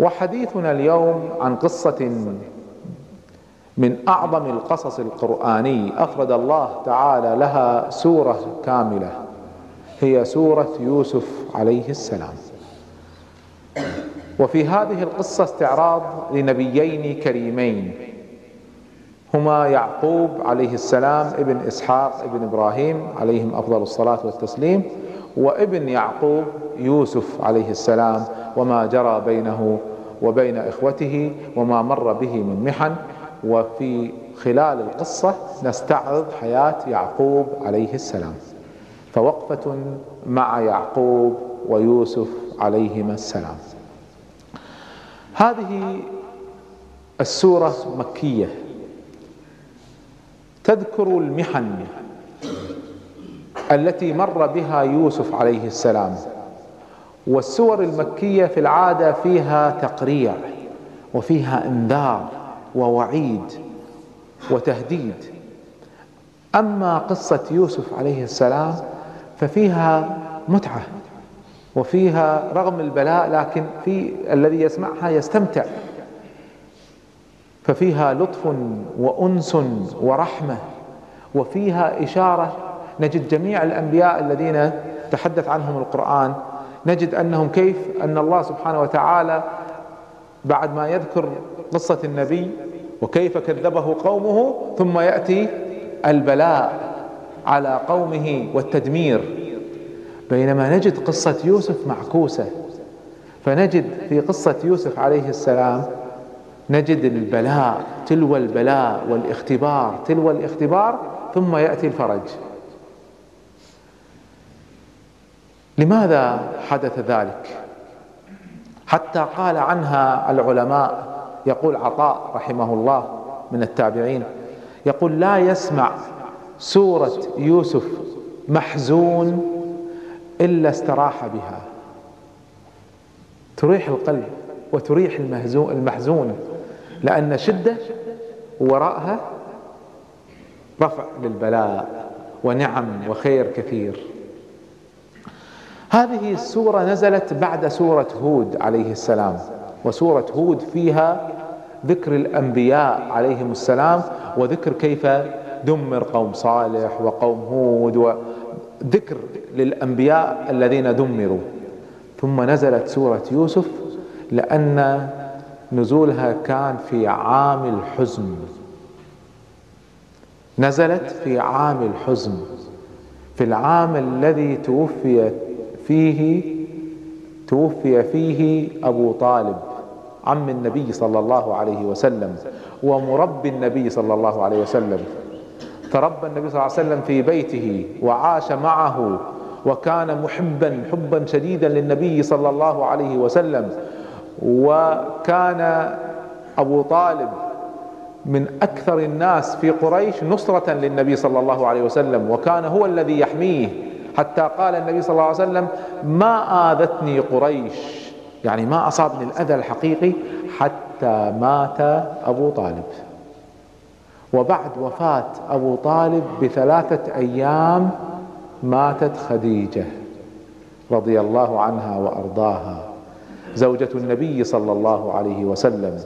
وحديثنا اليوم عن قصة من أعظم القصص القرآني أفرد الله تعالى لها سورة كاملة هي سورة يوسف عليه السلام. وفي هذه القصة استعراض لنبيين كريمين هما يعقوب عليه السلام ابن إسحاق ابن إبراهيم عليهم أفضل الصلاة والتسليم وابن يعقوب يوسف عليه السلام وما جرى بينه وبين إخوته وما مر به من محن. وفي خلال القصة نستعرض حياة يعقوب عليه السلام. فوقفة مع يعقوب ويوسف عليهما السلام. هذه السورة مكية. تذكر المحن التي مر بها يوسف عليه السلام. والسور المكية في العادة فيها تقريع وفيها إنذار ووعيد وتهديد. أما قصة يوسف عليه السلام ففيها متعة وفيها رغم البلاء لكن في الذي يسمعها يستمتع. ففيها لطف وأنس ورحمة وفيها إشارة نجد جميع الأنبياء الذين تحدث عنهم القرآن. نجد أنهم كيف؟ أن الله سبحانه وتعالى بعد ما يذكر قصة النبي وكيف كذبه قومه ثم يأتي البلاء على قومه والتدمير. بينما نجد قصة يوسف معكوسة فنجد في قصة يوسف عليه السلام نجد البلاء تلو البلاء والإختبار تلو الاختبار ثم يأتي الفرج. لماذا حدث ذلك؟ حتى قال عنها العلماء يقول عطاء رحمه الله من التابعين يقول لا يسمع سورة يوسف محزون إلا استراح بها. تريح القلب وتريح المحزون لأن شدة وراءها رفع للبلاء ونعم وخير كثير. هذه السورة نزلت بعد سورة هود عليه السلام وسورة هود فيها ذكر الأنبياء عليهم السلام وذكر كيف دمر قوم صالح وقوم هود وذكر للأنبياء الذين دمروا. ثم نزلت سورة يوسف لأن نزولها كان في عام الحزن. نزلت في عام الحزن في العام الذي توفي فيه توفي فيه أبو طالب عم النبي صلى الله عليه وسلم ومربي النبي صلى الله عليه وسلم. تربى النبي صلى الله عليه وسلم في بيته وعاش معه وكان محبا حبا شديدا للنبي صلى الله عليه وسلم. وكان أبو طالب من أكثر الناس في قريش نصرة للنبي صلى الله عليه وسلم وكان هو الذي يحميه. حتى قال النبي صلى الله عليه وسلم ما آذتني قريش. يعني ما أصابني الأذى الحقيقي حتى مات أبو طالب. وبعد وفاة أبو طالب بثلاثة أيام ماتت خديجة رضي الله عنها وأرضاها. زوجة النبي صلى الله عليه وسلم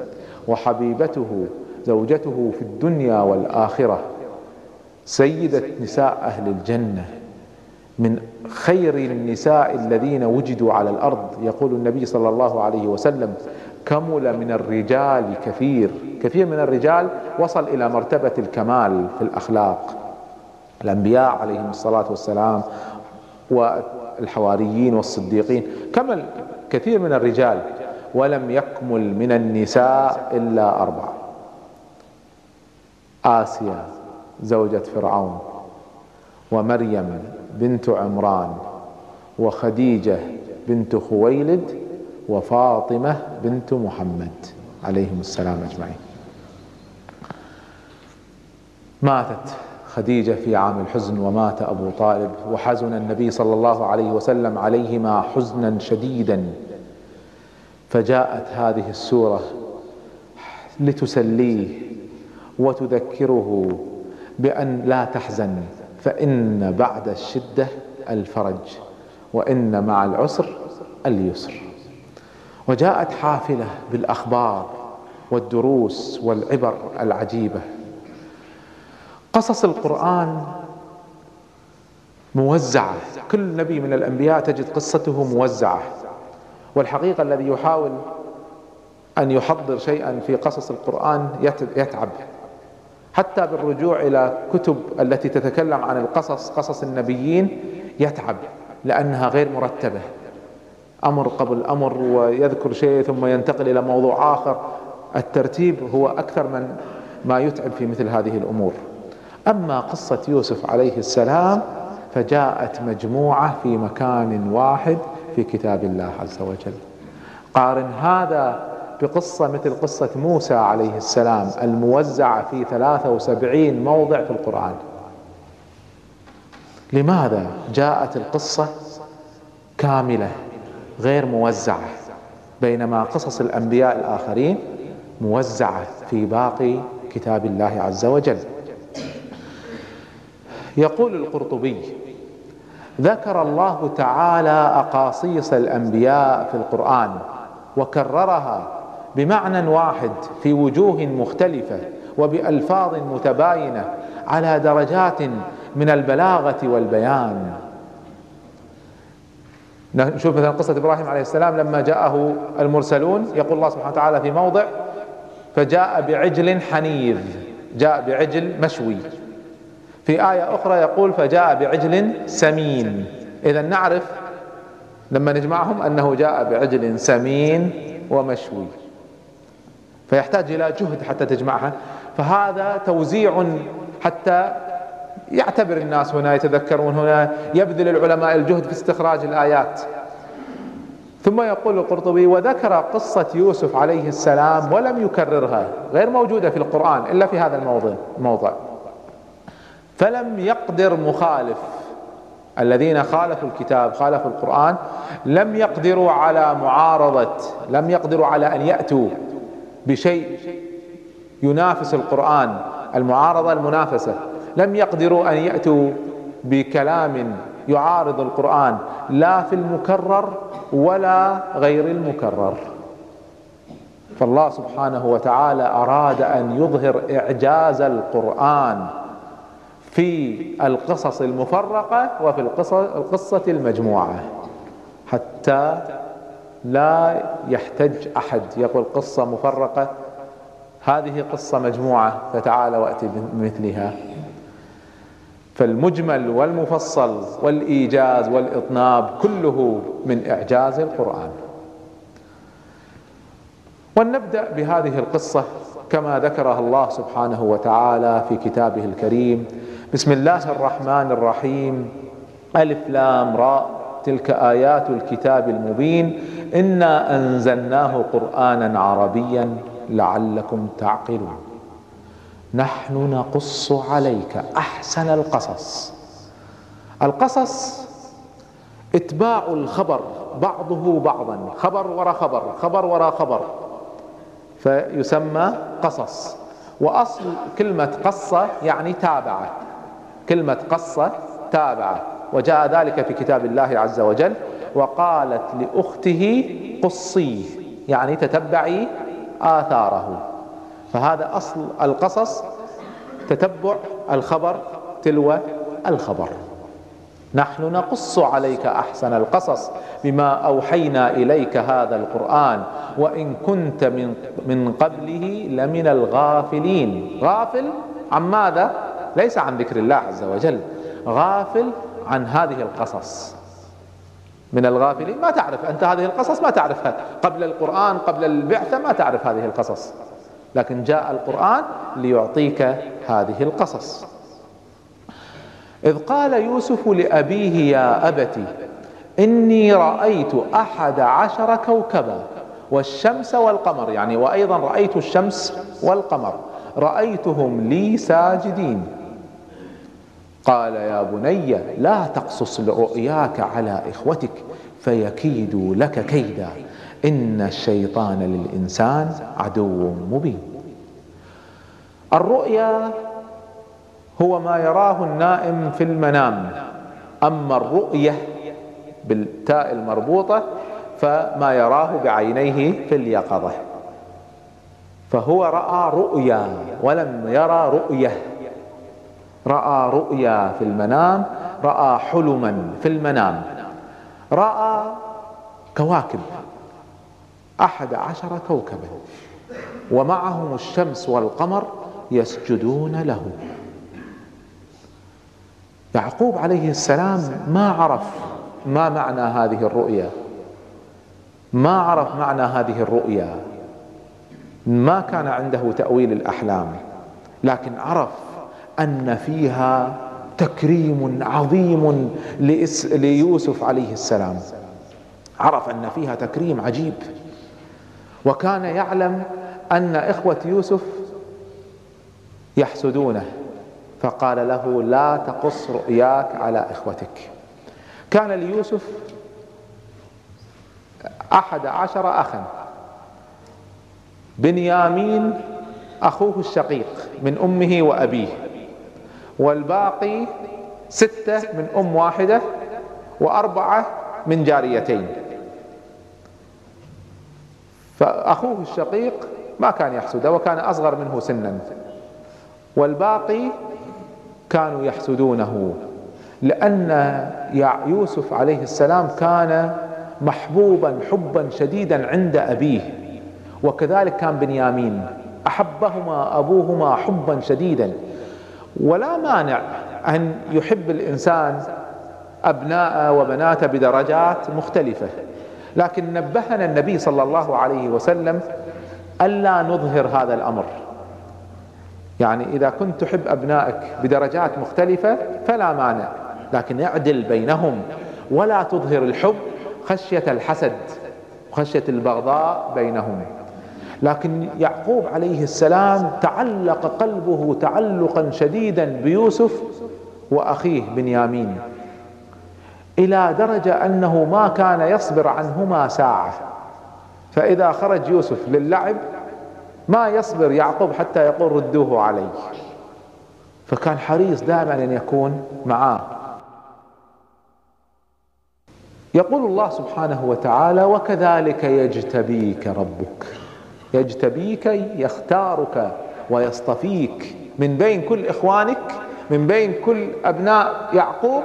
وحبيبته زوجته في الدنيا والآخرة. سيدة نساء أهل الجنة. من خير النساء الذين وجدوا على الأرض يقول النبي صلى الله عليه وسلم كمل من الرجال كثير. كثير من الرجال وصل إلى مرتبة الكمال في الأخلاق. الأنبياء عليهم الصلاة والسلام والحواريين والصديقين كمل كثير من الرجال ولم يكمل من النساء إلا اربعه آسيا زوجة فرعون ومريم بنت عمران وخديجة بنت خويلد وفاطمة بنت محمد عليهم السلام أجمعين. ماتت خديجة في عام الحزن ومات أبو طالب وحزن النبي صلى الله عليه وسلم عليهما حزنا شديدا. فجاءت هذه السورة لتسليه وتذكره بأن لا تحزن. فإن بعد الشدة الفرج وإن مع العسر اليسر. وجاءت حافلة بالأخبار والدروس والعبر العجيبة. قصص القرآن موزعة. كل نبي من الأنبياء تجد قصته موزعة. والحقيقة الذي يحاول أن يحضر شيئا في قصص القرآن يتعب. حتى بالرجوع إلى كتب التي تتكلم عن القصص قصص النبيين يتعب لأنها غير مرتبة. أمر قبل أمر ويذكر شيء ثم ينتقل إلى موضوع آخر. الترتيب هو أكثر من ما يتعب في مثل هذه الأمور. أما قصة يوسف عليه السلام فجاءت مجموعة في مكان واحد في كتاب الله عز وجل. قارن هذا بقصة مثل قصة موسى عليه السلام الموزعة في 73 موضع في القرآن. لماذا جاءت القصة كاملة غير موزعة بينما قصص الأنبياء الآخرين موزعة في باقي كتاب الله عز وجل؟ يقول القرطبي ذكر الله تعالى أقاصيص الأنبياء في القرآن وكررها بمعنى واحد في وجوه مختلفة وبألفاظ متباينة على درجات من البلاغة والبيان. نشوف مثلا قصة إبراهيم عليه السلام لما جاءه المرسلون يقول الله سبحانه وتعالى في موضع فجاء بعجل حنيذ جاء بعجل مشوي. في آية أخرى يقول فجاء بعجل سمين. إذا نعرف لما نجمعهم أنه جاء بعجل سمين ومشوي. فيحتاج إلى جهد حتى تجمعها. فهذا توزيع حتى يعتبر الناس هنا يتذكرون هنا يبذل العلماء الجهد في استخراج الآيات. ثم يقول القرطبي وذكر قصة يوسف عليه السلام ولم يكررها غير موجودة في القرآن إلا في هذا الموضع الموضع. فلم يقدر مخالف الذين خالفوا الكتاب خالفوا القرآن لم يقدروا على معارضة لم يقدروا على أن يأتوا. بشيء ينافس القرآن المعارضة المنافسة. لم يقدروا أن يأتوا بكلام يعارض القرآن لا في المكرر ولا غير المكرر. فالله سبحانه وتعالى أراد أن يظهر إعجاز القرآن في القصص المفرقة وفي القصة المجموعة. حتى لا يحتج أحد. يقول قصة مفرقة. هذه قصة مجموعة فتعال وأتي بمثلها. فالمجمل والمفصل والإيجاز والإطناب كله من إعجاز القرآن. ولنبدأ بهذه القصة كما ذكرها الله سبحانه وتعالى في كتابه الكريم. بسم الله الرحمن الرحيم. ألف لام راء. تلك آيات الكتاب المبين. إنا أنزلناه قرآنا عربيا لعلكم تعقلون. نحن نقص عليك أحسن القصص. القصص إتباع الخبر بعضه بعضا خبر وراء خبر خبر وراء خبر. فيسمى قصص. وأصل كلمة قصة يعني تابعة. كلمة قصة تابعة. وجاء ذلك في كتاب الله عز وجل وقالت لأخته قصيه يعني تتبعي آثاره. فهذا أصل القصص تتبع الخبر تلو الخبر. نحن نقص عليك أحسن القصص بما أوحينا إليك هذا القرآن وإن كنت من من قبله لمن الغافلين. غافل عن ماذا؟ ليس عن ذكر الله عز وجل. غافل عن هذه القصص. من الغافلين ما تعرف أنت هذه القصص ما تعرفها. قبل القرآن قبل البعثة ما تعرف هذه القصص. لكن جاء القرآن ليعطيك هذه القصص. إذ قال يوسف لأبيه يا أبت إني رأيت أحد عشر كوكبا والشمس والقمر يعني وأيضا رأيت الشمس والقمر. رأيتهم لي ساجدين. قال يا بني لا تقصص رؤياك على إخوتك فيكيدوا لك كيدا. إن الشيطان للإنسان عدو مبين. الرؤيا هو ما يراه النائم في المنام. أما الرؤية بالتاء المربوطة فما يراه بعينيه في اليقظة. فهو رأى رؤيا ولم يرى رؤية. رأى رؤيا في المنام رأى حلما في المنام. رأى كواكب أحد عشر كوكبا. ومعهم الشمس والقمر يسجدون له. يعقوب عليه السلام ما عرف ما معنى هذه الرؤيا. ما عرف معنى هذه الرؤيا. ما كان عنده تأويل الأحلام لكن عرف أن فيها تكريم عظيم ليوسف عليه السلام. عرف أن فيها تكريم عجيب. وكان يعلم أن إخوة يوسف يحسدونه. فقال له لا تقص رؤياك على إخوتك. كان ليوسف أحد عشر أخا. بنيامين أخوه الشقيق من أمه وأبيه. والباقي ستة من أم واحدة وأربعة من جاريتين. فأخوه الشقيق ما كان يحسده وكان أصغر منه سنا. والباقي كانوا يحسدونه لأن يوسف عليه السلام كان محبوبا حبا شديدا عند أبيه. وكذلك كان بنيامين أحبهما أبوهما حبا شديدا. ولا مانع أن يحب الإنسان أبناء وبنات بدرجات مختلفة. لكن نبهنا النبي صلى الله عليه وسلم ألا نظهر هذا الأمر. يعني إذا كنت تحب أبنائك بدرجات مختلفة فلا مانع لكن اعدل بينهم ولا تظهر الحب خشية الحسد خشية البغضاء بينهم. لكن يعقوب عليه السلام تعلق قلبه تعلقا شديدا بيوسف وأخيه بنيامين إلى درجة أنه ما كان يصبر عنهما ساعة. فإذا خرج يوسف للعب ما يصبر يعقوب حتى يقول ردوه علي. فكان حريص دائما أن يكون معاه. يقول الله سبحانه وتعالى وكذلك يجتبيك ربك. يجتبيك يختارك ويصطفيك. من بين كل إخوانك من بين كل أبناء يعقوب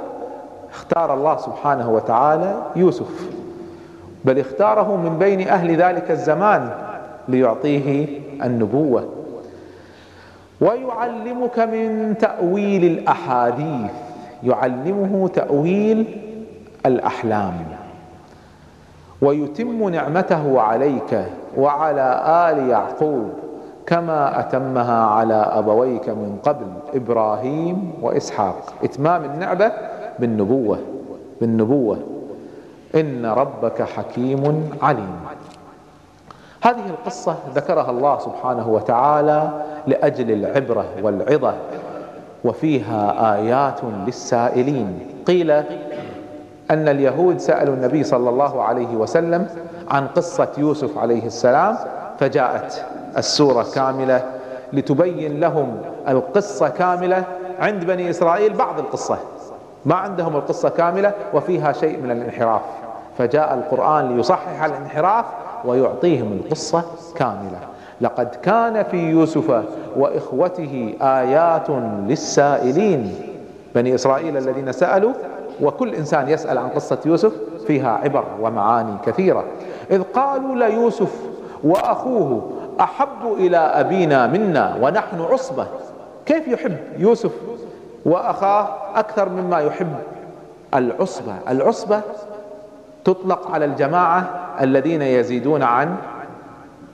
اختار الله سبحانه وتعالى يوسف. بل اختاره من بين أهل ذلك الزمان ليعطيه النبوة. ويعلمك من تأويل الأحاديث يعلمه تأويل الأحلام. ويتم نعمته عليك وعلى آل يعقوب كما أتمها على أبويك من قبل إبراهيم وإسحاق. إتمام النعمه بالنبوة بالنبوة. إن ربك حكيم عليم. هذه القصة ذكرها الله سبحانه وتعالى لأجل العبرة والعظة وفيها آيات للسائلين. قيل أن اليهود سألوا النبي صلى الله عليه وسلم عن قصة يوسف عليه السلام فجاءت السورة كاملة لتبين لهم القصة كاملة عند بني إسرائيل بعض القصة. ما عندهم القصة كاملة وفيها شيء من الانحراف. فجاء القرآن ليصحح الانحراف ويعطيهم القصة كاملة. لقد كان في يوسف وإخوته آيات للسائلين بني إسرائيل الذين سألوا وكل إنسان يسأل عن قصة يوسف فيها عبر ومعاني كثيرة. إذ قالوا ليوسف وأخوه أحب إلى أبينا منا ونحن عصبة. كيف يحب يوسف وأخاه أكثر مما يحب العصبة؟ العصبة تطلق على الجماعة الذين يزيدون عن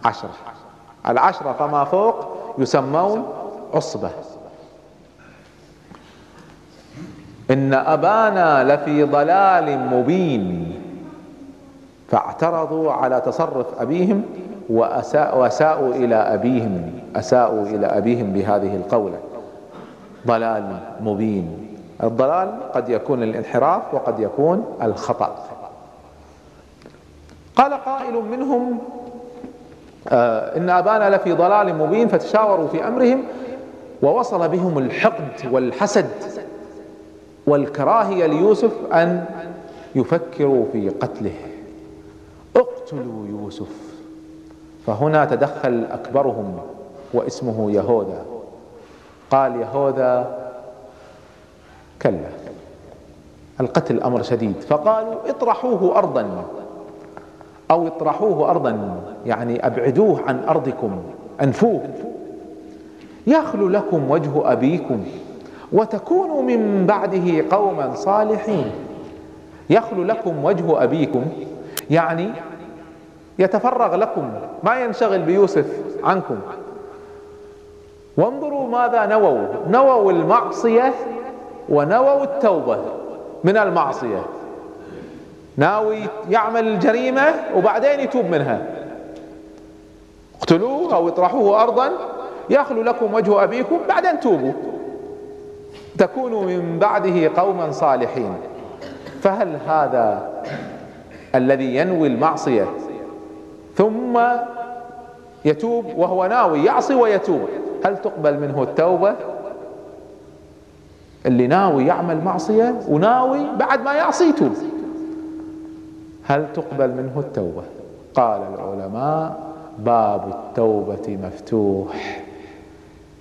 عشرة. العشرة فما فوق يسمون عصبة. ان ابانا لفي ضلال مبين. فاعترضوا على تصرف ابيهم واساءوا إلى ابيهم اساءوا إلى ابيهم بهذه القوله ضلال مبين. الضلال قد يكون الانحراف وقد يكون الخطا. قال قائل منهم آه ان ابانا لفي ضلال مبين فتشاوروا في امرهم ووصل بهم الحقد والحسد. والكراهية ليوسف أن يفكروا في قتله. اقتلوا يوسف. فهنا تدخل أكبرهم واسمه يهوذا. قال يهوذا كلا القتل أمر شديد. فقالوا اطرحوه أرضا. أو اطرحوه أرضا يعني أبعدوه عن أرضكم أنفوه. يخلو لكم وجه أبيكم. وتكونوا من بعده قوما صالحين. يخلو لكم وجه أبيكم يعني يتفرغ لكم ما ينشغل بيوسف عنكم. وانظروا ماذا نووا نووا المعصية ونووا التوبة من المعصية. ناوي يعمل الجريمة وبعدين يتوب منها. اقتلوه أو اطرحوه ارضا يخلو لكم وجه أبيكم بعدين توبوا. تكونوا من بعده قوما صالحين. فهل هذا الذي ينوي المعصية؟ ثم يتوب وهو ناوي يعصي ويتوب. هل تقبل منه التوبة؟ اللي ناوي يعمل معصية وناوي بعد ما يعصي يتوب. هل تقبل منه التوبة؟ قال العلماء باب التوبة مفتوح.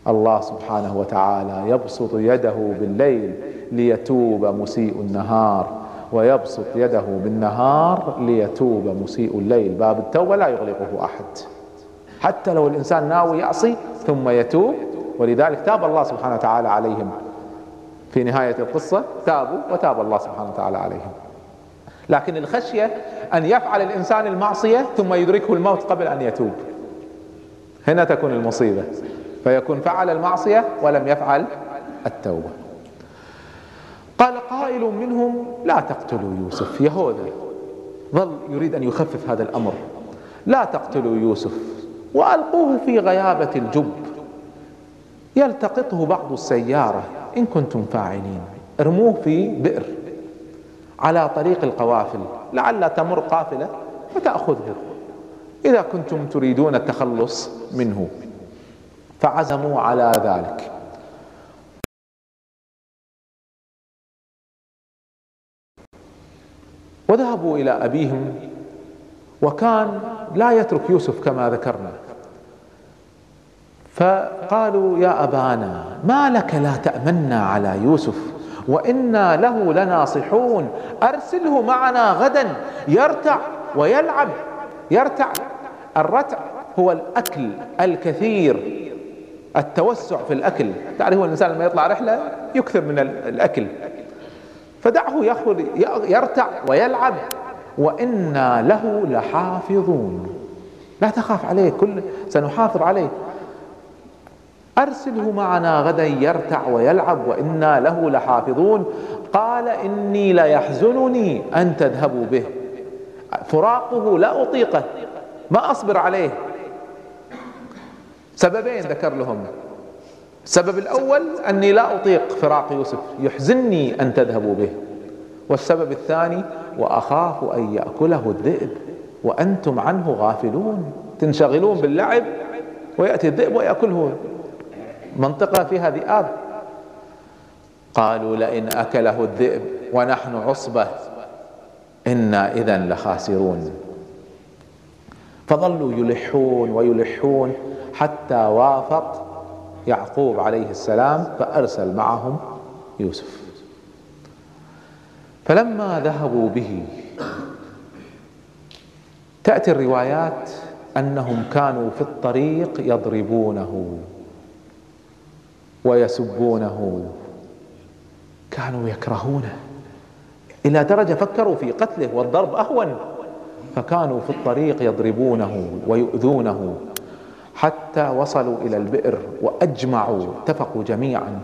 الله سبحانه وتعالى يبسط يده بالليل ليتوب مسيء النهار ويبسط يده بالنهار ليتوب مسيء الليل. باب التوبة لا يغلقه أحد. حتى لو الإنسان ناوي يعصي ثم يتوب ولذلك تاب الله سبحانه وتعالى عليهم. في نهاية القصة تابوا وتاب الله سبحانه وتعالى عليهم. لكن الخشية أن يفعل الإنسان المعصية ثم يدركه الموت قبل أن يتوب. هنا تكون المصيبة. فيكون فعل المعصية ولم يفعل التوبة. قال قائل منهم لا تقتلوا يوسف يهوذا ظل يريد أن يخفف هذا الأمر. لا تقتلوا يوسف وألقوه في غيابة الجب. يلتقطه بعض السيارة إن كنتم فاعلين. ارموه في بئر على طريق القوافل. لعل تمر قافلة فتأخذه. إذا كنتم تريدون التخلص منه. فعزموا على ذلك. وذهبوا إلى أبيهم وكان لا يترك يوسف كما ذكرنا. فقالوا يا أبانا ما لك لا تأمنا على يوسف؟ وإنا له لناصحون. أرسله معنا غدا يرتع ويلعب. يرتع الرتع هو الأكل الكثير. التوسع في الأكل. تعرف الإنسان لما يطلع رحلة يكثر من الأكل. فدعه يأخذ يرتع ويلعب. وإنا له لحافظون. لا تخاف عليه كل سنحافظ عليه. أرسله معنا غدا يرتع ويلعب. وإنا له لحافظون. قال إني ليحزنني أن تذهبوا به. فراقه لا أطيقه. ما أصبر عليه. سببين ذكر لهم. السبب الأول أني لا أطيق فراق يوسف يحزنني أن تذهبوا به. والسبب الثاني وأخاف أن يأكله الذئب وأنتم عنه غافلون. تنشغلون باللعب ويأتي الذئب ويأكله. منطقة فيها ذئاب قالوا لئن أكله الذئب ونحن عصبة إنا إذا لخاسرون. فظلوا يلحون ويلحون. حتى وافق يعقوب عليه السلام فأرسل معهم يوسف. فلما ذهبوا به تأتي الروايات أنهم كانوا في الطريق يضربونه ويسبونه. كانوا يكرهونه. إلى درجة فكروا في قتله والضرب أهون. فكانوا في الطريق يضربونه ويؤذونه. حتى وصلوا إلى البئر وأجمعوا اتفقوا جميعا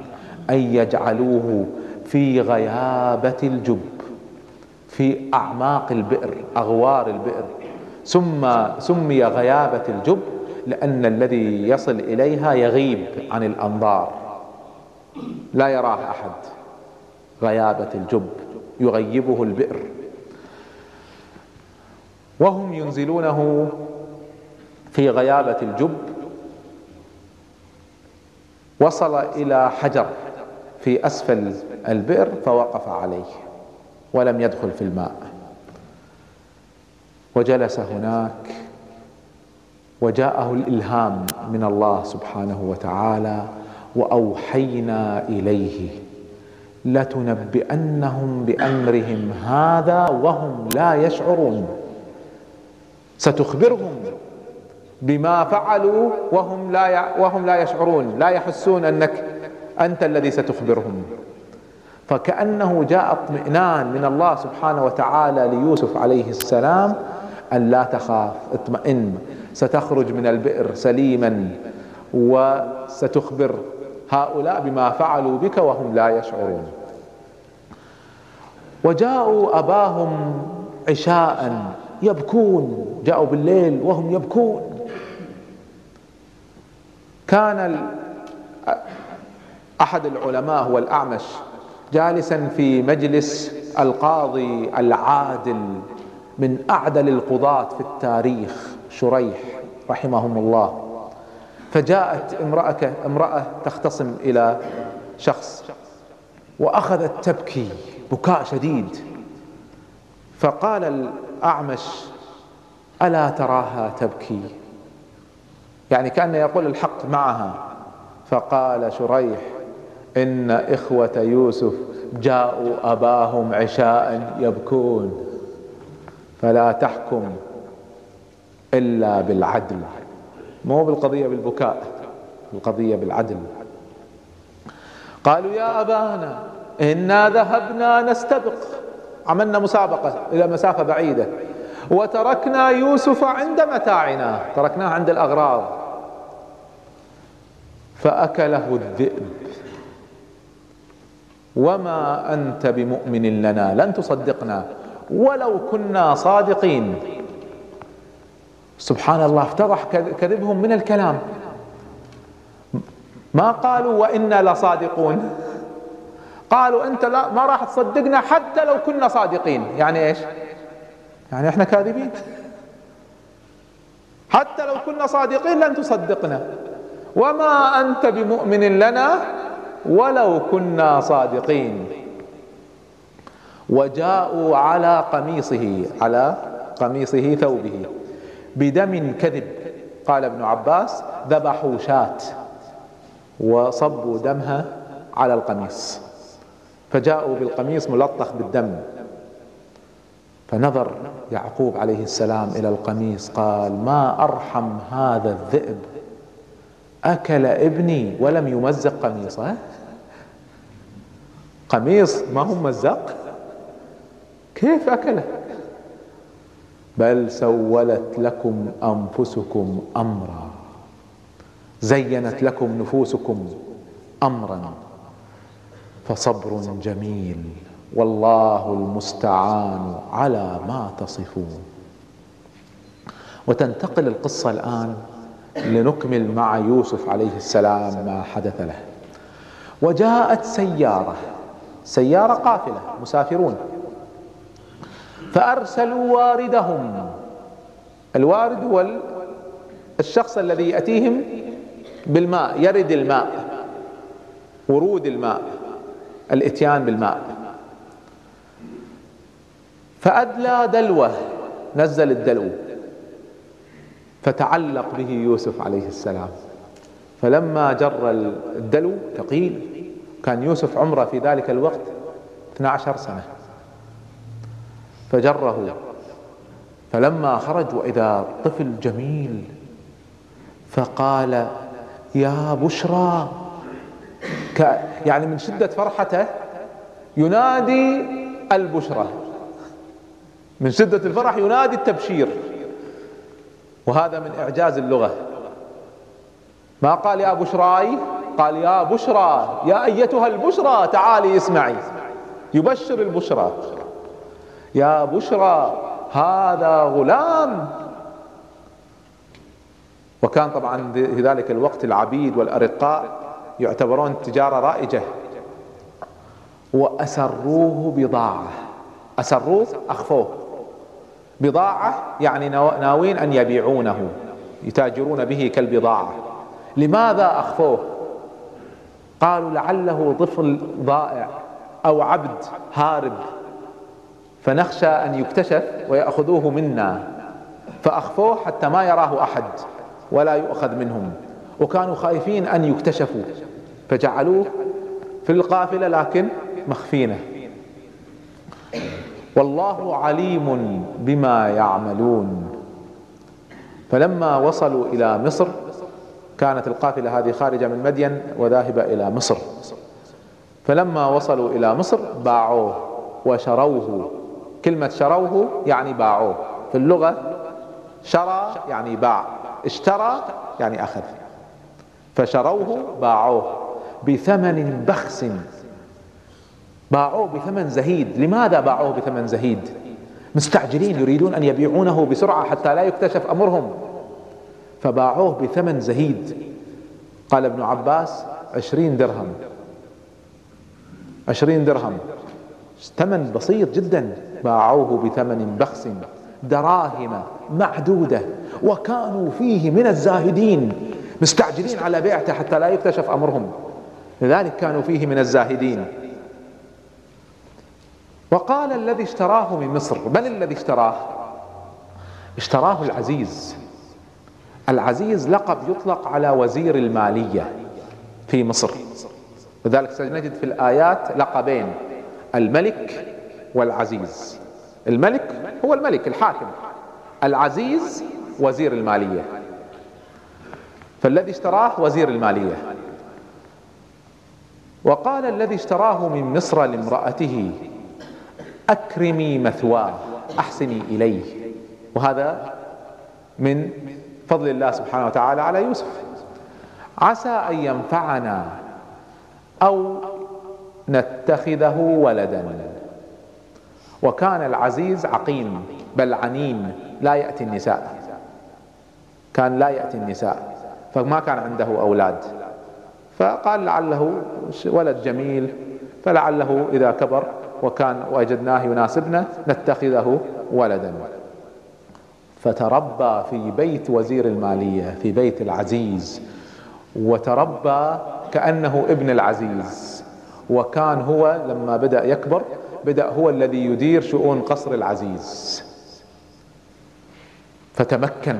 أن يجعلوه في غيابة الجب في أعماق البئر أغوار البئر. ثم سمي غيابة الجب لأن الذي يصل إليها يغيب عن الأنظار. لا يراه أحد. غيابة الجب يغيبه البئر. وهم ينزلونه في غيابة الجب. وصل إلى حجر في أسفل البئر فوقف عليه ولم يدخل في الماء. وجلس هناك وجاءه الإلهام من الله سبحانه وتعالى وأوحينا إليه لتنبئنهم بأمرهم هذا وهم لا يشعرون. ستخبرهم بما فعلوا وهم لا وهم لا يشعرون لا يحسون أنك أنت الذي ستخبرهم. فكأنه جاء اطمئنان من الله سبحانه وتعالى ليوسف عليه السلام أن لا تخاف اطمئن. ستخرج من البئر سليما وستخبر هؤلاء بما فعلوا بك وهم لا يشعرون. وجاءوا أباهم عشاء يبكون جاءوا بالليل وهم يبكون. كان أحد العلماء هو الأعمش جالسا في مجلس القاضي العادل من أعدل القضاة في التاريخ شريح رحمهم الله. فجاءت امرأة امرأة تختصم إلى شخص وأخذت تبكي بكاء شديد. فقال الأعمش ألا تراها تبكي؟ يعني كأنه يقول الحق معها. فقال شريح إن إخوة يوسف جاءوا أباهم عشاء يبكون. فلا تحكم إلا بالعدل. مو بالقضية بالبكاء القضية بالعدل. قالوا يا أبانا إنا ذهبنا نستبق. عملنا مسابقة إلى مسافة بعيدة. وتركنا يوسف عند متاعنا. تركناه عند الأغراض فأكله الذئب. وما أنت بمؤمن لنا لن تصدقنا. ولو كنا صادقين. سبحان الله افتضح كذبهم من الكلام. ما قالوا وإنا لصادقون؟ قالوا أنت لا ما راح تصدقنا حتى لو كنا صادقين. يعني إيش؟ يعني إحنا كاذبين. حتى لو كنا صادقين لن تصدقنا. وما أنت بمؤمن لنا ولو كنا صادقين. وجاءوا على قميصه على قميصه ثوبه بدم كذب. قال ابن عباس ذبحوا شاة وصبوا دمها على القميص. فجاءوا بالقميص ملطخ بالدم. فنظر يعقوب عليه السلام إلى القميص قال ما ارحم هذا الذئب أكل ابني ولم يمزق قميصه قميص ما هو مزق؟ كيف أكله؟ بل سولت لكم أنفسكم أمرا زينت لكم نفوسكم أمرا فصبر جميل والله المستعان على ما تصفون. وتنتقل القصة الآن لنكمل مع يوسف عليه السلام ما حدث له. وجاءت سيارة سيارة قافله مسافرون. فأرسلوا واردهم. الوارد هو الشخص الذي يأتيهم بالماء يرد الماء ورود الماء الإتيان بالماء. فأدلى دلوه نزل الدلو. فتعلق به يوسف عليه السلام. فلما جر الدلو ثقيل كان يوسف عمره في ذلك الوقت 12 سنة. فجره. فلما خرج وإذا طفل جميل فقال يا بشرى يعني من شدة فرحته ينادي البشرى. من شدة الفرح ينادي التبشير. وهذا من إعجاز اللغة. ما قال يا بشراي؟ قال يا بشرى يا أيتها البشرى تعالي اسمعي. يبشر البشرى. يا بشرى هذا غلام. وكان طبعا في ذلك الوقت العبيد والأرقاء يعتبرون تجارة رائجة. وأسروه بضاعة. أسروه؟ أخفوه. بضاعة يعني ناوين أن يبيعونه يتاجرون به كالبضاعة. لماذا أخفوه؟ قالوا لعله طفل ضائع أو عبد هارب. فنخشى أن يكتشف ويأخذوه منا. فأخفوه حتى ما يراه أحد ولا يؤخذ منهم. وكانوا خايفين أن يكتشفوا. فجعلوه في القافلة لكن مخفينه. والله عليم بما يعملون. فلما وصلوا إلى مصر كانت القافلة هذه خارجة من مدين وذاهبة إلى مصر. فلما وصلوا إلى مصر باعوه وشروه. كلمة شروه يعني باعوه. في اللغة شرى يعني باع اشترى يعني أخذ. فشروه باعوه بثمن بخس. باعوه بثمن زهيد. لماذا باعوه بثمن زهيد؟ مستعجلين يريدون أن يبيعونه بسرعة حتى لا يكتشف أمرهم. فباعوه بثمن زهيد. قال ابن عباس عشرين درهم. عشرين درهم. ثمن بسيط جدا. باعوه بثمن بخس. دراهم معدودة. وكانوا فيه من الزاهدين. مستعجلين على بيعته حتى لا يكتشف أمرهم. لذلك كانوا فيه من الزاهدين. وقال الذي اشتراه من مصر من الذي اشتراه؟ اشتراه العزيز. العزيز لقب يطلق على وزير المالية في مصر. لذلك سنجد في الآيات لقبين الملك والعزيز. الملك هو الملك الحاكم. العزيز وزير المالية. فالذي اشتراه وزير المالية. وقال الذي اشتراه من مصر لامرأته. أكرمي مثواه أحسني إليه. وهذا من فضل الله سبحانه وتعالى على يوسف. عسى أن ينفعنا أو نتخذه ولدا. وكان العزيز عقيم بل عنين لا يأتي النساء. كان لا يأتي النساء فما كان عنده أولاد. فقال لعله ولد جميل فلعله إذا كبر وكان وجدناه يناسبنا نتخذه ولدا. فتربى في بيت وزير المالية في بيت العزيز. وتربى كأنه ابن العزيز. وكان هو لما بدأ يكبر بدأ هو الذي يدير شؤون قصر العزيز. فتمكن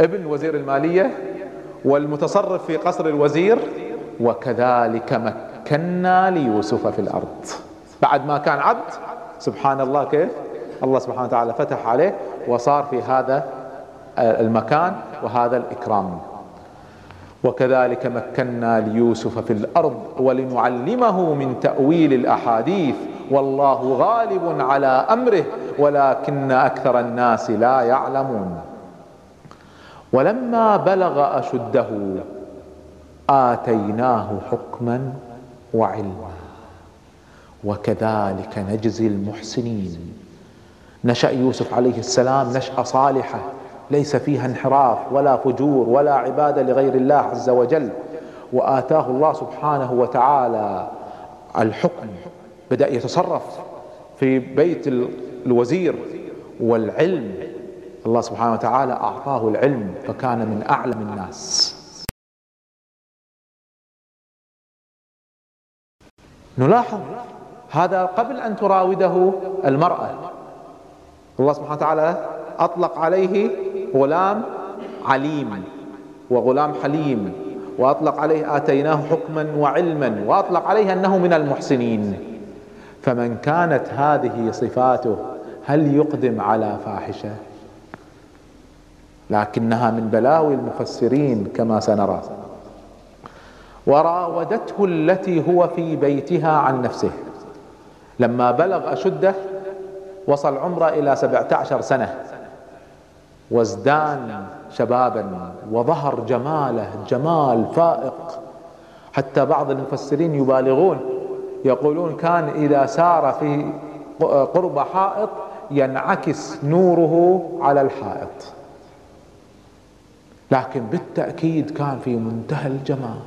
ابن وزير المالية والمتصرف في قصر الوزير وكذلك مكنا ليوسف في الأرض. بعد ما كان عبد سبحان الله كيف؟ الله سبحانه وتعالى فتح عليه وصار في هذا المكان وهذا الإكرام. وكذلك مكنا ليوسف في الأرض ولنعلمه من تأويل الأحاديث. والله غالب على أمره ولكن أكثر الناس لا يعلمون. ولما بلغ أشده آتيناه حكما وعلما. وكذلك نجزي المحسنين. نشأ يوسف عليه السلام نشأة صالحة ليس فيها انحراف ولا فجور ولا عبادة لغير الله عز وجل. وآتاه الله سبحانه وتعالى الحكم بدأ يتصرف في بيت الوزير والعلم. الله سبحانه وتعالى أعطاه العلم فكان من أعلم الناس. نلاحظ هذا قبل أن تراوده المرأة. الله سبحانه وتعالى أطلق عليه غلام عليم وغلام حليم وأطلق عليه آتيناه حكما وعلما وأطلق عليه أنه من المحسنين. فمن كانت هذه صفاته هل يقدم على فاحشة؟ لكنها من بلاوي المفسرين كما سنرى. وراودته التي هو في بيتها عن نفسه. لما بلغ أشده وصل عمره إلى سبعة عشر سنة. وازدان شبابا وظهر جماله جمال فائق. حتى بعض المفسرين يبالغون يقولون كان إذا سار في قرب حائط ينعكس نوره على الحائط. لكن بالتأكيد كان في منتهى الجمال.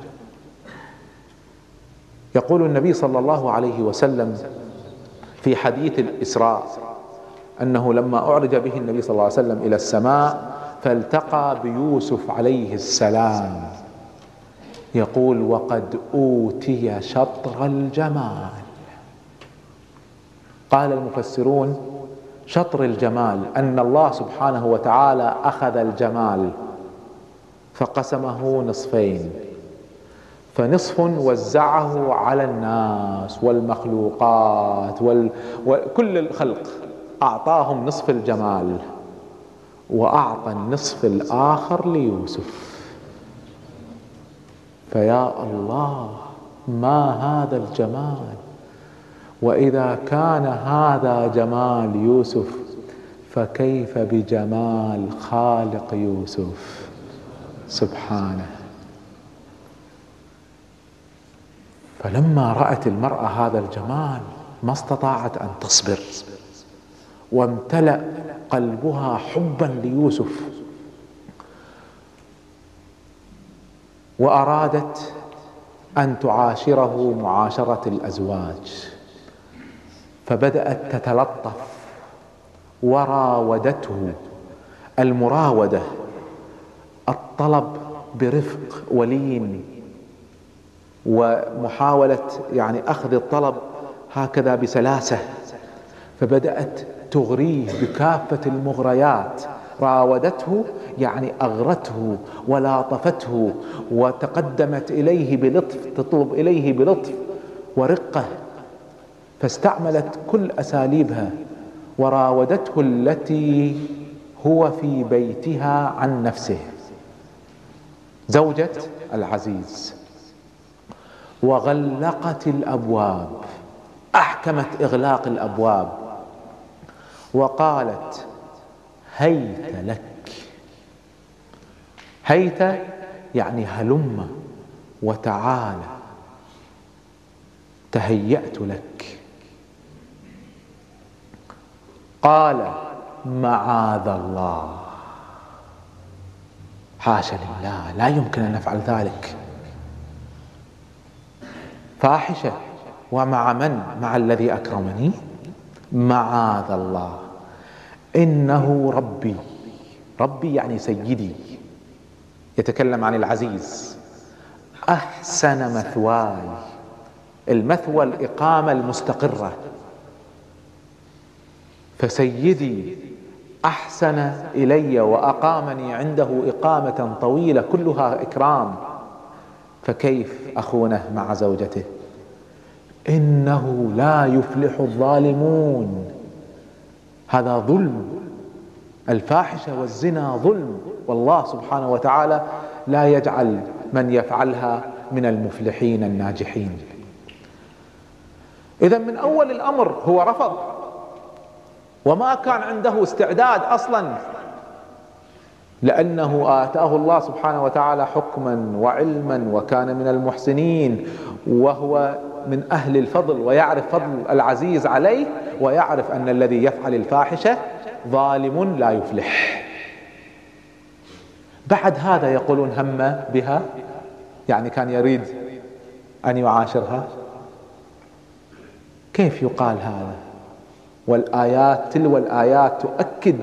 يقول النبي صلى الله عليه وسلم في حديث الإسراء أنه لما أعرج به النبي صلى الله عليه وسلم إلى السماء فالتقى بيوسف عليه السلام. يقول وقد أوتي شطر الجمال. قال المفسرون شطر الجمال أن الله سبحانه وتعالى أخذ الجمال فقسمه نصفين. فنصف وزعه على الناس والمخلوقات وال... وكل الخلق. أعطاهم نصف الجمال وأعطى النصف الآخر ليوسف. فيا الله ما هذا الجمال؟ وإذا كان هذا جمال يوسف فكيف بجمال خالق يوسف؟ سبحانه. فلما رأت المرأة هذا الجمال ما استطاعت أن تصبر وامتلأ قلبها حبا ليوسف. وأرادت أن تعاشره معاشرة الأزواج. فبدأت تتلطف وراودته المراودة الطلب برفق ولين ومحاولة يعني أخذ الطلب هكذا بسلاسة فبدأت تغريه بكافة المغريات. راودته يعني أغرته ولاطفته وتقدمت إليه بلطف تطلب إليه بلطف ورقة فاستعملت كل أساليبها وراودته التي هو في بيتها عن نفسه. زوجة العزيز. وغلقت الأبواب أحكمت إغلاق الأبواب. وقالت هيت لك. هيت يعني هلم وتعال تهيأت لك. قال معاذ الله. حاشا لله لا يمكن أن نفعل ذلك. فاحشة. ومع من؟ مع الذي أكرمني؟ معاذ الله. إنه ربي. ربي يعني سيدي. يتكلم عن العزيز. أحسن مثواي. المثوى الإقامة المستقرة. فسيدي أحسن إلي وأقامني عنده إقامة طويلة كلها إكرام. فكيف أخونه مع زوجته؟ إنه لا يفلح الظالمون. هذا ظلم. الفاحشة والزنا ظلم. والله سبحانه وتعالى لا يجعل من يفعلها من المفلحين الناجحين. اذا من أول الأمر هو رفض. وما كان عنده استعداد أصلا. لأنه آتاه الله سبحانه وتعالى حكما وعلما وكان من المحسنين. وهو من أهل الفضل ويعرف فضل العزيز عليه ويعرف أن الذي يفعل الفاحشة ظالم لا يفلح. بعد هذا يقولون هم بها؟ يعني كان يريد أن يعاشرها؟ كيف يقال هذا؟ والآيات تلو الآيات تؤكد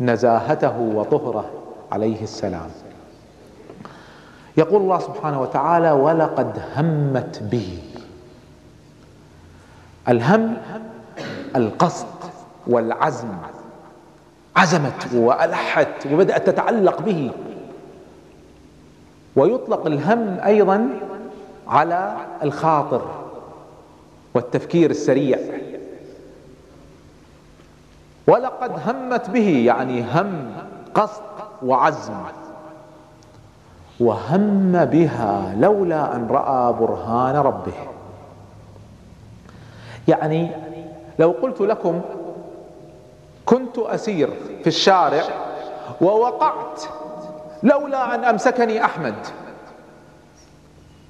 نزاهته وطهره عليه السلام. يقول الله سبحانه وتعالى ولقد همت به الهم القصد والعزم. عزمت وألحت وبدأت تتعلق به. ويطلق الهم أيضا على الخاطر والتفكير السريع. ولقد همت به يعني هم قصد وعزم. وهم بها لولا أن رأى برهان ربه. يعني لو قلت لكم كنت أسير في الشارع ووقعت لولا أن أمسكني أحمد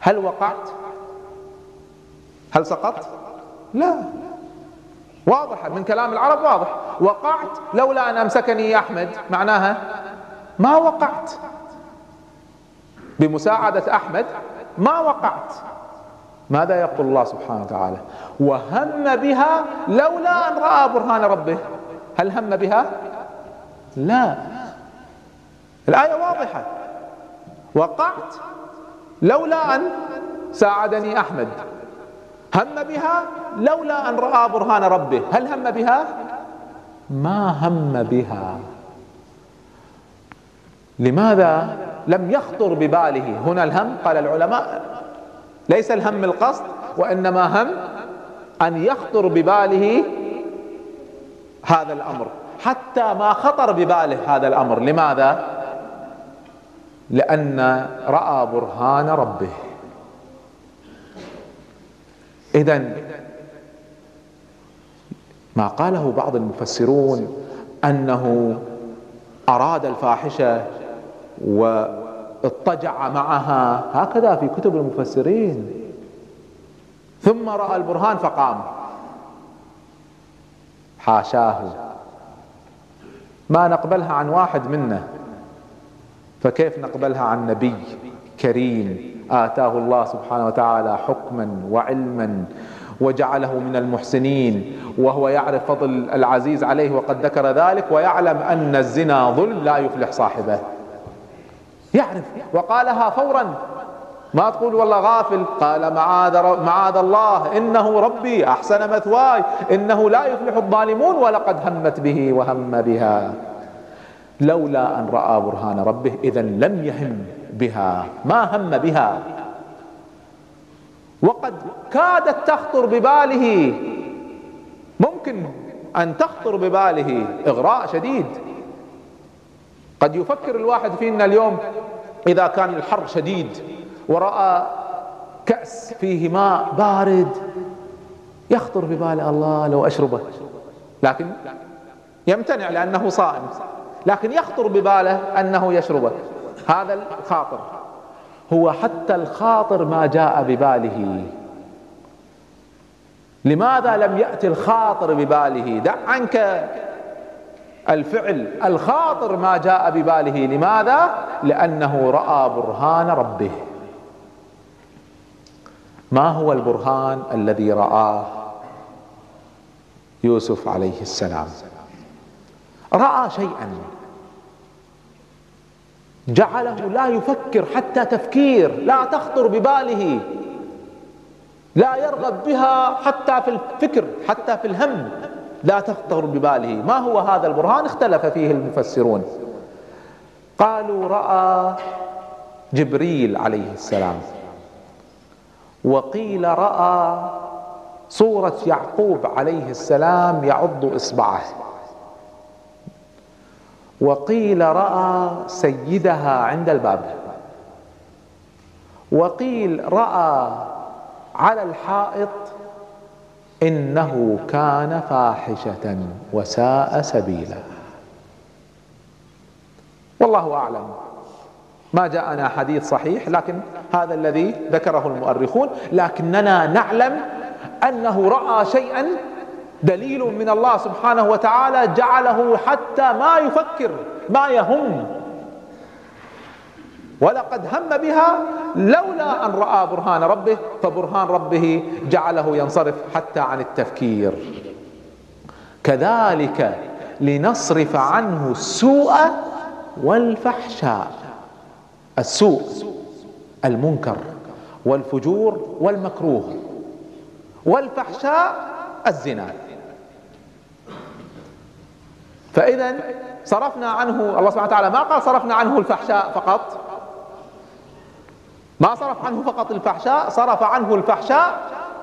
هل وقعت؟ هل سقطت؟ لا. واضحة من كلام العرب واضح. وقعت لولا أن أمسكني أحمد. معناها ما وقعت. بمساعدة أحمد ما وقعت. ماذا يقول الله سبحانه وتعالى؟ وهم بها لولا أن رأى برهان ربه. هل هم بها؟ لا. الآية واضحة. وقعت لولا أن ساعدني أحمد. هم بها لولا أن رأى برهان ربه. هل هم بها؟ ما هم بها. لماذا لم يخطر بباله؟ هنا الهم قال العلماء. ليس الهم القصد وإنما هم أن يخطر بباله هذا الأمر. حتى ما خطر بباله هذا الأمر. لماذا؟ لأن رأى برهان ربه. اذا ما قاله بعض المفسرون أنه أراد الفاحشة واضطجع معها. هكذا في كتب المفسرين. ثم رأى البرهان فقام. حاشاه. ما نقبلها عن واحد منا فكيف نقبلها عن نبي كريم؟ آتاه الله سبحانه وتعالى حكما وعلما وجعله من المحسنين وهو يعرف فضل العزيز عليه وقد ذكر ذلك ويعلم أن الزنا ظلم لا يفلح صاحبه. يعرف. وقالها فورا ما تقول والله غافل؟ قال معاذ معاذ الله إنه ربي أحسن مثواي إنه لا يفلح الظالمون ولقد همت به وهم بها. لولا أن رأى برهان ربه اذا لم يهم بها. ما هم بها؟ وقد كادت تخطر بباله. ممكن أن تخطر بباله. إغراء شديد. قد يفكر الواحد فينا اليوم إذا كان الحر شديد ورأى كأس فيه ماء بارد يخطر بباله الله لو أشربه. لكن يمتنع لأنه صائم لكن يخطر بباله أنه يشربه. هذا الخاطر هو حتى الخاطر ما جاء بباله. لماذا لم يأتي الخاطر بباله؟ دع عنك الفعل الخاطر ما جاء بباله. لماذا؟ لأنه رأى برهان ربه. ما هو البرهان الذي رآه؟ يوسف عليه السلام. رأى شيئا. جعله لا يفكر حتى تفكير. لا تخطر بباله. لا يرغب بها حتى في الفكر حتى في الهم. لا تخطر بباله. ما هو هذا البرهان؟ اختلف فيه المفسرون. قالوا رأى جبريل عليه السلام. وقيل رأى صورة يعقوب عليه السلام يعض إصبعه. وقيل رأى سيدها عند الباب. وقيل رأى على الحائط إنه كان فاحشة وساء سبيلا. والله أعلم. ما جاءنا حديث صحيح لكن هذا الذي ذكره المؤرخون لكننا نعلم أنه رأى شيئا دليل من الله سبحانه وتعالى جعله حتى ما يفكر ما يهم. ولقد هم بها لولا أن رأى برهان ربه فبرهان ربه جعله ينصرف حتى عن التفكير. كذلك لنصرف عنه السوء والفحشاء. السوء المنكر والفجور والمكروه والفحشاء الزنا. فإذا صرفنا عنه الله سبحانه وتعالى ما قال صرفنا عنه الفحشاء فقط. ما صرف عنه فقط الفحشاء صرف عنه الفحشاء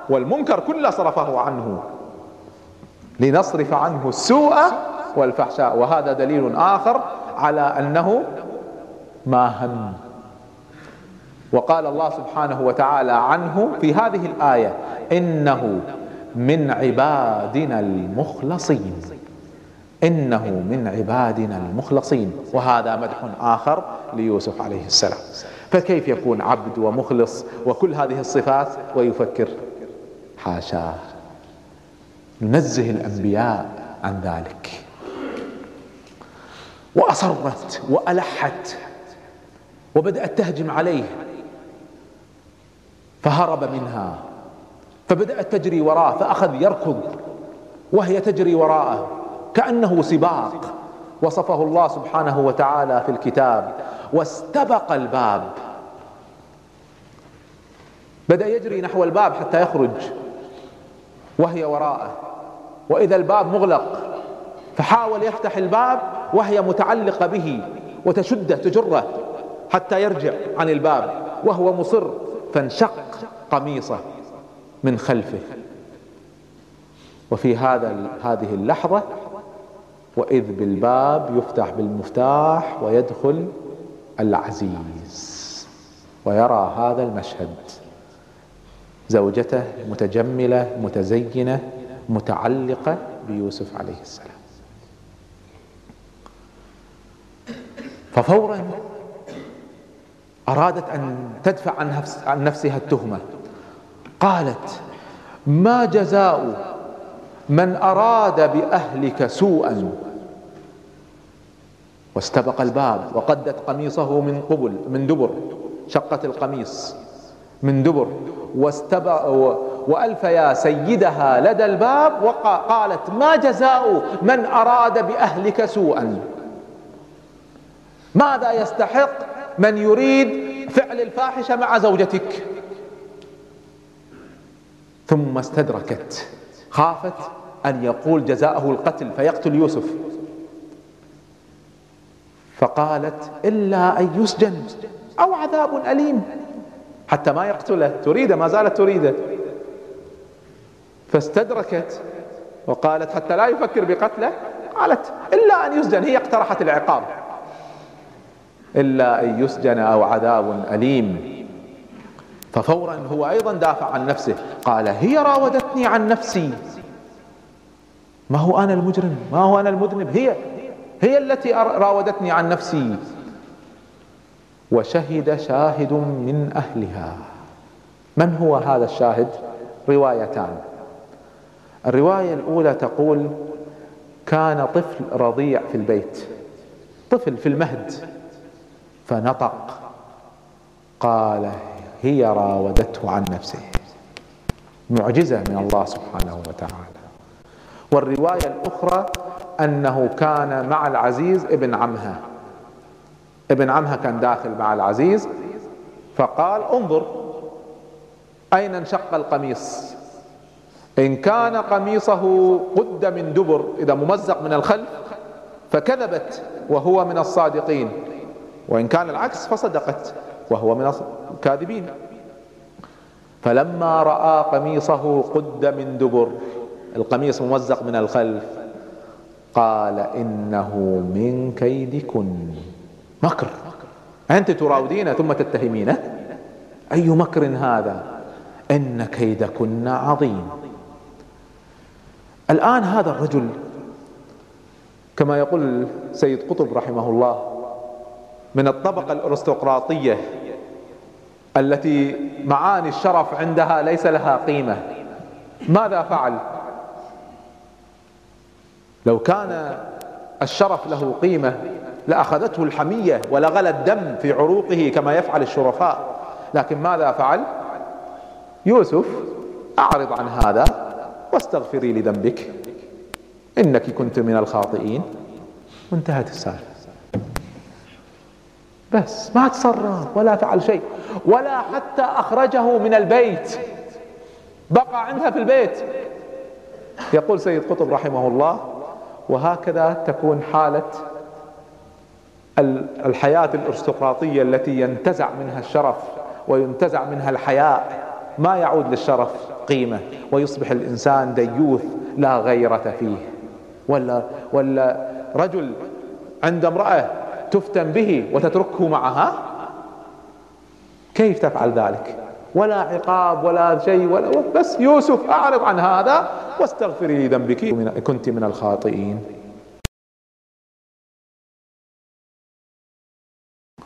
والمنكر كله صرفه عنه. لنصرف عنه السوء والفحشاء. وهذا دليل آخر على أنه ما هم. وقال الله سبحانه وتعالى عنه في هذه الآية إنه من عبادنا المخلصين. إنه من عبادنا المخلصين. وهذا مدح آخر ليوسف عليه السلام. فكيف يكون عبد ومخلص وكل هذه الصفات ويفكر؟ حاشاه ننزه الأنبياء عن ذلك. وأصرت وألحت وبدأت تهجم عليه. فهرب منها. فبدأت تجري وراه فأخذ يركض. وهي تجري وراءه كأنه سباق. وصفه الله سبحانه وتعالى في الكتاب. واستبق الباب. بدأ يجري نحو الباب حتى يخرج وهي وراءه. وإذا الباب مغلق فحاول يفتح الباب وهي متعلقة به وتشده تجره حتى يرجع عن الباب وهو مصر فانشق قميصه من خلفه. وفي هذا هذه اللحظة وإذ بالباب يفتح بالمفتاح ويدخل العزيز ويرى هذا المشهد زوجته متجملة متزينة متعلقة بيوسف عليه السلام. ففورا أرادت أن تدفع عن, نفس عن نفسها التهمة. قالت ما جزاء من أراد بأهلك سوءا واستبق الباب وقدت قميصه من قبل من دبر شقت القميص من دبر. واستبق وألف يا سيدها لدى الباب وقالت ما جزاء من أراد بأهلك سوءا؟ ماذا يستحق من يريد فعل الفاحشة مع زوجتك؟ ثم استدركت خافت أن يقول جزاءه القتل فيقتل يوسف. فقالت إلا أن يسجن أو عذاب أليم. حتى ما يقتله تريده ما زالت تريده. فاستدركت وقالت حتى لا يفكر بقتله قالت إلا أن يسجن هي اقترحت العقاب. إلا أن يسجن أو عذاب أليم. ففورا هو أيضا دافع عن نفسه قال هي راودتني عن نفسي. ما هو أنا المجرم؟ ما هو أنا المذنب؟ هي هي التي راودتني عن نفسي. وشهد شاهد من أهلها. من هو هذا الشاهد؟ روايتان. الرواية الأولى تقول كان طفل رضيع في البيت. طفل في المهد. فنطق. قال هي راودته عن نفسه. معجزة من الله سبحانه وتعالى. والرواية الأخرى أنه كان مع العزيز ابن عمها. ابن عمها كان داخل مع العزيز فقال انظر أين انشق القميص؟ إن كان قميصه قد من دبر إذا ممزق من الخلف فكذبت وهو من الصادقين. وإن كان العكس فصدقت وهو من الكاذبين فلما رأى قميصه قد من دبر القميص ممزق من الخلف قال إنه من كيدكن. مكر. أنت تراودين ثم تتهمينه أي مكر هذا؟ إن كيدكن عظيم. الآن هذا الرجل كما يقول سيد قطب رحمه الله من الطبقة الأرستقراطية التي معاني الشرف عندها ليس لها قيمة. ماذا فعل؟ لو كان الشرف له قيمة لأخذته الحمية ولغل الدم في عروقه كما يفعل الشرفاء. لكن ماذا فعل؟ يوسف أعرض عن هذا واستغفري لذنبك. إنك كنت من الخاطئين. وانتهت السالفة. بس ما تصرف ولا فعل شيء ولا حتى أخرجه من البيت. بقى عندها في البيت. يقول سيد قطب رحمه الله وهكذا تكون حالة الحياة الأرستقراطية التي ينتزع منها الشرف وينتزع منها الحياء. ما يعود للشرف قيمة ويصبح الإنسان ديوث لا غيرة فيه. ولا ولا رجل عند امرأة تفتن به وتتركه معها؟ كيف تفعل ذلك؟ ولا عقاب ولا شيء ولا بس يوسف أعرض عن هذا واستغفري لذنبك كنت من الخاطئين.